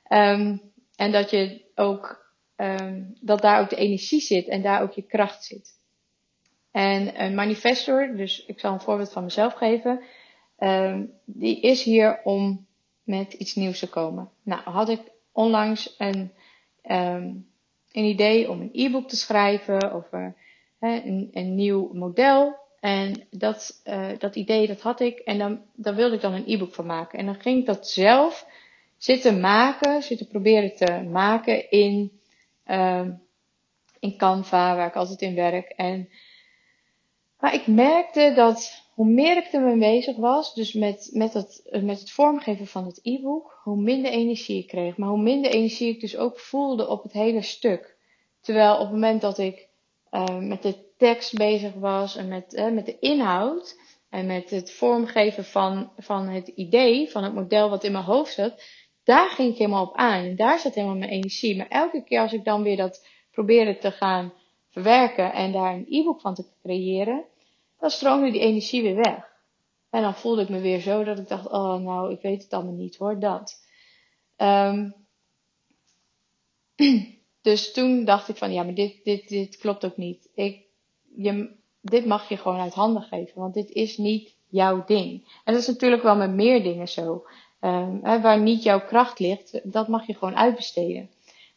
Um, en dat je ook, um, dat daar ook de energie zit en daar ook je kracht zit. En een manifestor, dus ik zal een voorbeeld van mezelf geven, um, die is hier om met iets nieuws te komen. Nou, had ik onlangs een, um, een idee om een e-book te schrijven over een, een, nieuw model. En dat, uh, dat idee dat had ik en dan, daar wilde ik dan een e-book van maken. En dan ging ik dat zelf zitten maken, zitten proberen te maken in, uh, in Canva, waar ik altijd in werk. En, maar ik merkte dat hoe meer ik ermee bezig was, dus met, met, het, met het vormgeven van het e-book, hoe minder energie ik kreeg. Maar hoe minder energie ik dus ook voelde op het hele stuk. Terwijl op het moment dat ik uh, met de tekst bezig was en met, met de inhoud en met het vormgeven van, van het idee, van het model wat in mijn hoofd zat, daar ging ik helemaal op aan. En daar zat helemaal mijn energie. Maar elke keer als ik dan weer dat probeerde te gaan verwerken en daar een e-book van te creëren, dan stroomde die energie weer weg. En dan voelde ik me weer zo dat ik dacht, oh nou, ik weet het allemaal niet hoor, dat. Um, dus toen dacht ik van, ja, maar dit, dit, dit klopt ook niet. Ik, je, dit mag je gewoon uit handen geven, want dit is niet jouw ding. En dat is natuurlijk wel met meer dingen zo. Hè, waar niet jouw kracht ligt, dat mag je gewoon uitbesteden.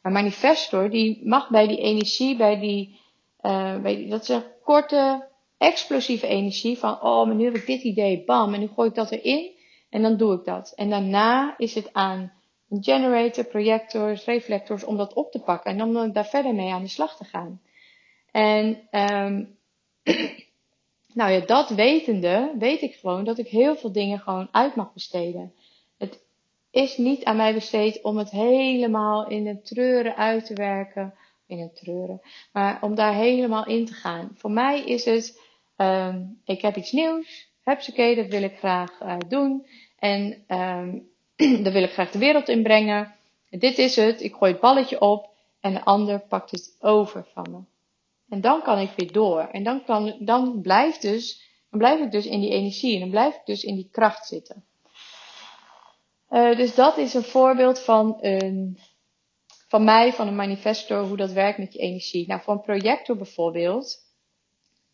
Maar manifestor, die mag bij die energie, bij die, uh, bij die dat is een korte, explosieve energie van, oh, maar nu heb ik dit idee, bam, en nu gooi ik dat erin en dan doe ik dat. En daarna is het aan een generator, projectors, reflectors om dat op te pakken en om daar verder mee aan de slag te gaan. En um, nou ja, dat wetende, weet ik gewoon dat ik heel veel dingen gewoon uit mag besteden. Is niet aan mij besteed om het helemaal in het treuren uit te werken. In het treuren. Maar om daar helemaal in te gaan. Voor mij is het Um, ik heb iets nieuws. Hupsakee, dat wil ik graag uh, doen. En um, dat wil ik graag de wereld inbrengen. Dit is het. Ik gooi het balletje op. En de ander pakt het over van me. En dan kan ik weer door. En dan, kan, dan, blijft dus, dan blijf ik dus in die energie. En dan blijf ik dus in die kracht zitten. Uh, dus dat is een voorbeeld van een, van mij, van een manifesto, hoe dat werkt met je energie. Nou, voor een projector bijvoorbeeld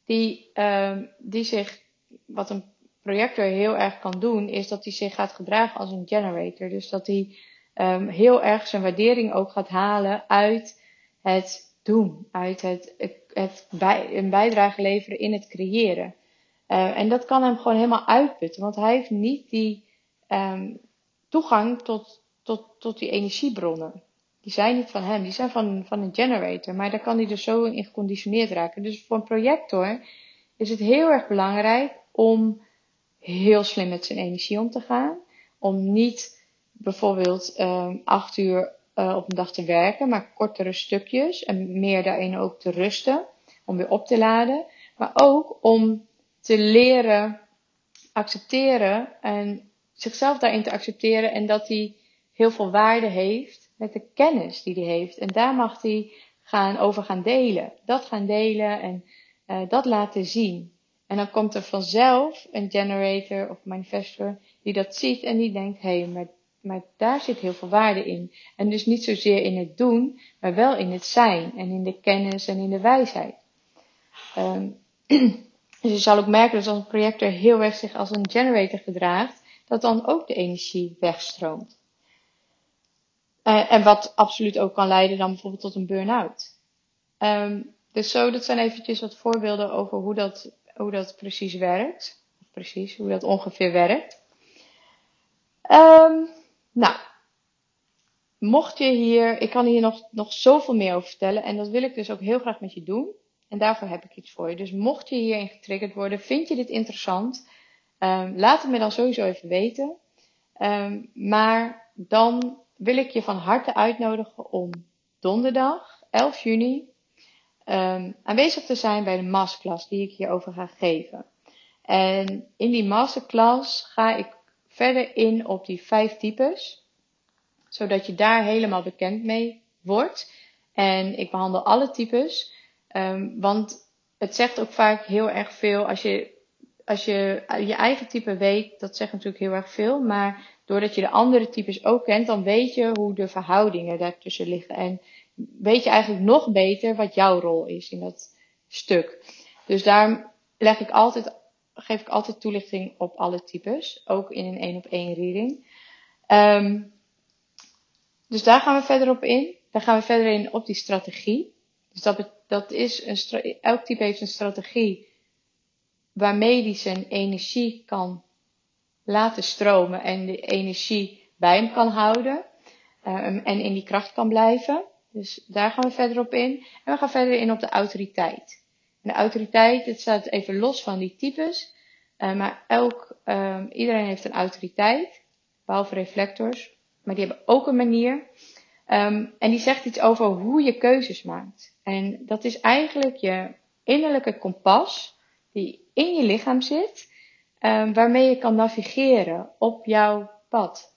die, um, die zich, wat een projector heel erg kan doen, is dat hij zich gaat gedragen als een generator. Dus dat hij um, heel erg zijn waardering ook gaat halen uit het doen, uit het, het bij, een bijdrage leveren in het creëren. Uh, en dat kan hem gewoon helemaal uitputten, want hij heeft niet die um, toegang tot, tot, tot die energiebronnen die zijn niet van hem, die zijn van, van een generator. Maar daar kan hij dus zo in geconditioneerd raken. Dus voor een projector is het heel erg belangrijk om heel slim met zijn energie om te gaan. Om niet bijvoorbeeld um, acht uur uh, op een dag te werken, maar kortere stukjes en meer daarin ook te rusten, om weer op te laden. Maar ook om te leren accepteren en zichzelf daarin te accepteren en dat hij heel veel waarde heeft met de kennis die hij heeft. En daar mag hij gaan over gaan delen. Dat gaan delen en uh, dat laten zien. En dan komt er vanzelf een generator of manifestor die dat ziet en die denkt, hé, hey, maar, maar daar zit heel veel waarde in. En dus niet zozeer in het doen, maar wel in het zijn en in de kennis en in de wijsheid. Um, dus je zal ook merken dat een projector heel erg zich als een generator gedraagt, dat dan ook de energie wegstroomt. Uh, en wat absoluut ook kan leiden dan bijvoorbeeld tot een burn-out. Um, dus zo, dat zijn eventjes wat voorbeelden over hoe dat, hoe dat precies werkt. Precies, hoe dat ongeveer werkt. Um, nou, mocht je hier, ik kan hier nog, nog zoveel meer over vertellen en dat wil ik dus ook heel graag met je doen. En daarvoor heb ik iets voor je. Dus mocht je hierin getriggerd worden, vind je dit interessant, um, laat het me dan sowieso even weten. Um, maar dan wil ik je van harte uitnodigen om donderdag 11 juni um, aanwezig te zijn bij de masterclass die ik hierover ga geven. En in die masterclass ga ik verder in op die vijf types, zodat je daar helemaal bekend mee wordt. En ik behandel alle types, want het zegt ook vaak heel erg veel als je, als je je eigen type weet. Dat zegt natuurlijk heel erg veel, maar doordat je de andere types ook kent, dan weet je hoe de verhoudingen daartussen liggen. En weet je eigenlijk nog beter wat jouw rol is in dat stuk. Dus daar leg ik altijd, geef ik altijd toelichting op alle types. Ook in een één op één reading. Um, dus daar gaan we verder op in. Daar gaan we verder in op die strategie. Dus dat, dat is een, elk type heeft een strategie waarmee die zijn energie kan laten stromen en de energie bij hem kan houden. Uh, en in die kracht kan blijven. Dus daar gaan we verder op in. En we gaan verder in op de autoriteit. En de autoriteit, het staat even los van die types. Uh, maar elk, um, iedereen heeft een autoriteit, behalve reflectors. Maar die hebben ook een manier. Um, en die zegt iets over hoe je keuzes maakt. En dat is eigenlijk je innerlijke kompas die in je lichaam zit, um, waarmee je kan navigeren op jouw pad.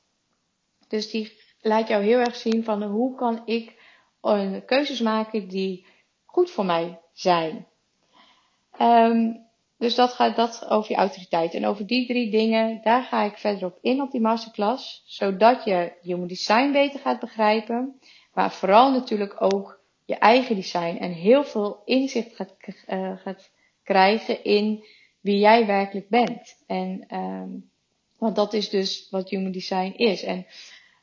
Dus die laat jou heel erg zien van hoe kan ik een keuzes maken die goed voor mij zijn. Um, dus dat gaat dat over je autoriteit. En over die drie dingen, daar ga ik verder op in op die masterclass. Zodat je je design beter gaat begrijpen. Maar vooral natuurlijk ook je eigen design. En heel veel inzicht gaat, uh, gaat krijgen in wie jij werkelijk bent. En um, want dat is dus wat human design is. En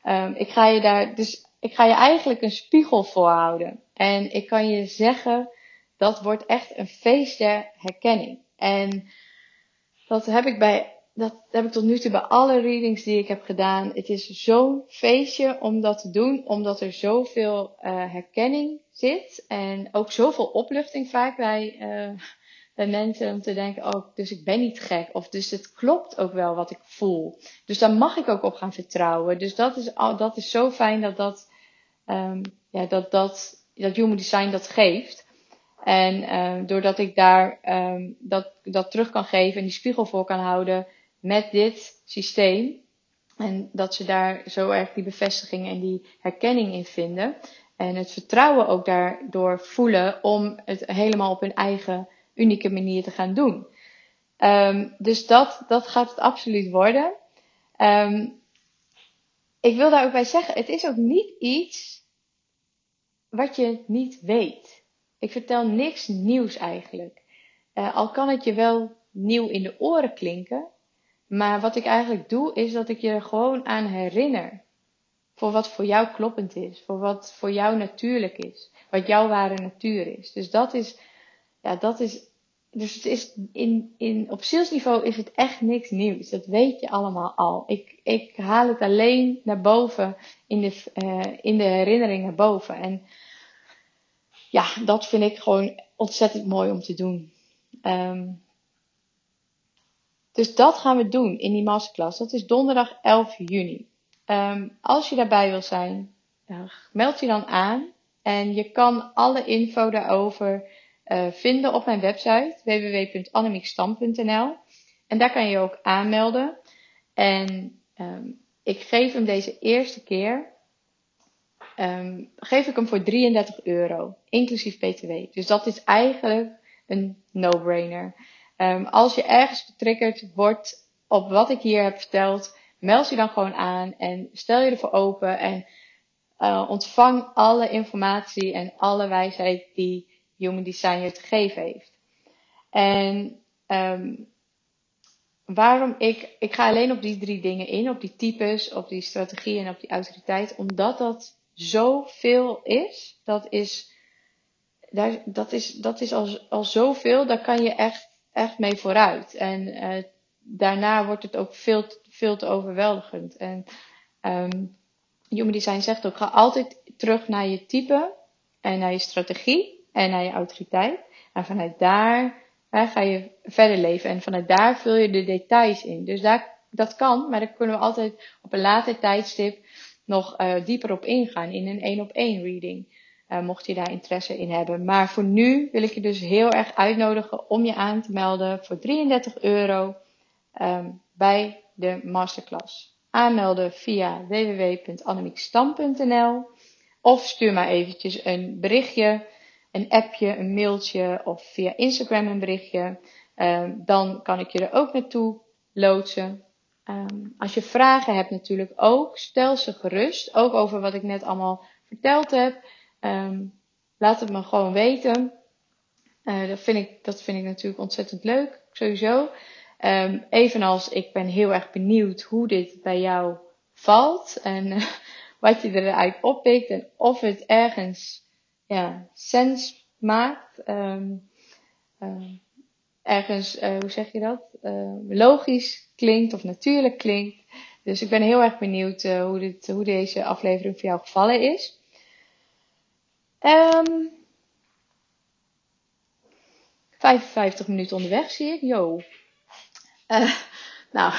um, ik ga je daar, dus ik ga je eigenlijk een spiegel voorhouden. En ik kan je zeggen, dat wordt echt een feest der herkenning. En dat heb ik bij, dat heb ik tot nu toe bij alle readings die ik heb gedaan. Het is zo'n feestje om dat te doen, omdat er zoveel uh, herkenning zit. En ook zoveel opluchting vaak bij, uh, bij mensen om te denken, oh, dus ik ben niet gek. Of dus het klopt ook wel wat ik voel. Dus daar mag ik ook op gaan vertrouwen. Dus dat is, dat is zo fijn dat dat, um, ja, dat, dat, dat Human Design dat geeft. En uh, doordat ik daar um, dat, dat terug kan geven en die spiegel voor kan houden met dit systeem. En dat ze daar zo erg die bevestiging en die herkenning in vinden. En het vertrouwen ook daardoor voelen om het helemaal op hun eigen unieke manier te gaan doen. Um, dus dat, dat gaat het absoluut worden. Um, ik wil daar ook bij zeggen, het is ook niet iets wat je niet weet. Ik vertel niks nieuws eigenlijk. Uh, al kan het je wel nieuw in de oren klinken. Maar wat ik eigenlijk doe, is dat ik je er gewoon aan herinner. Voor wat voor jou kloppend is. Voor wat voor jou natuurlijk is. Wat jouw ware natuur is. Dus dat is, ja, dat is, dus het is in, in, op zielsniveau is het echt niks nieuws. Dat weet je allemaal al. Ik, ik haal het alleen naar boven in de, uh, in de herinnering naar boven. En ja, dat vind ik gewoon ontzettend mooi om te doen. Um, dus dat gaan we doen in die masterclass. Dat is donderdag 11 juni. Um, als je daarbij wil zijn, meld je dan aan. En je kan alle info daarover uh, vinden op mijn website www.annemieksstam.nl. En daar kan je je ook aanmelden. En um, ik geef hem deze eerste keer um, geef ik hem voor 33 euro, inclusief BTW. Dus dat is eigenlijk een no-brainer. Um, als je ergens getriggerd wordt op wat ik hier heb verteld, meld je dan gewoon aan en stel je ervoor open en uh, ontvang alle informatie en alle wijsheid die Human Design je te geven heeft. En um, waarom ik, ik ga alleen op die drie dingen in, op die types, op die strategie en op die autoriteit, omdat dat zoveel is, dat is, daar, dat is, dat is al, al zoveel, daar kan je echt, echt mee vooruit. En uh, daarna wordt het ook veel, veel te overweldigend. En um, Human Design zegt ook, ga altijd terug naar je type en naar je strategie en naar je autoriteit. En vanuit daar ga je verder leven. En vanuit daar vul je de details in. Dus daar, dat kan, maar daar kunnen we altijd op een later tijdstip nog uh, dieper op ingaan in een één op één reading. Uh, mocht je daar interesse in hebben. Maar voor nu wil ik je dus heel erg uitnodigen om je aan te melden voor 33 euro um, bij de masterclass. Aanmelden via www.annemiekstam.nl of stuur maar eventjes een berichtje, een appje, een mailtje of via Instagram een berichtje. Um, dan kan ik je er ook naartoe loodsen. Um, als je vragen hebt natuurlijk ook, stel ze gerust. Ook over wat ik net allemaal verteld heb. Um, laat het me gewoon weten. Uh, dat, vind ik, dat vind ik natuurlijk ontzettend leuk, sowieso. Evenals ik ben heel erg benieuwd hoe dit bij jou valt. En wat je eruit oppikt. En of het ergens ja, sens maakt. Um, ergens, uh, hoe zeg je dat? Uh, logisch klinkt of natuurlijk klinkt. Dus ik ben heel erg benieuwd uh, hoe, dit, hoe deze aflevering voor jou gevallen is. Um, 55 minuten onderweg zie ik. Yo. Uh, nou,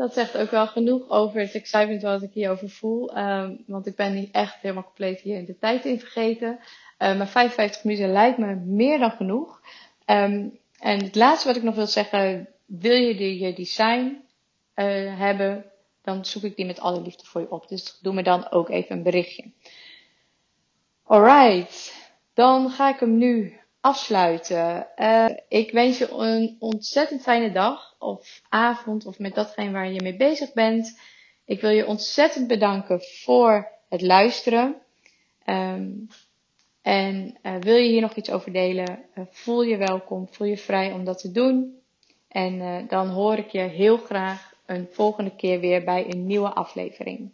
dat zegt ook wel genoeg over het excitement wat ik hierover voel. Um, want ik ben niet echt helemaal compleet hier in de tijd in vergeten. Uh, maar 55 minuten lijkt me meer dan genoeg. Um, en het laatste wat ik nog wil zeggen. Wil je de, je design uh, hebben, dan zoek ik die met alle liefde voor je op. Dus doe me dan ook even een berichtje. Alright, dan ga ik hem nu afsluiten. Uh, ik wens je een ontzettend fijne dag of avond of met datgene waar je mee bezig bent. Ik wil je ontzettend bedanken voor het luisteren. Um, en uh, wil je hier nog iets over delen, uh, voel je welkom, voel je vrij om dat te doen. En dan hoor ik je heel graag een volgende keer weer bij een nieuwe aflevering.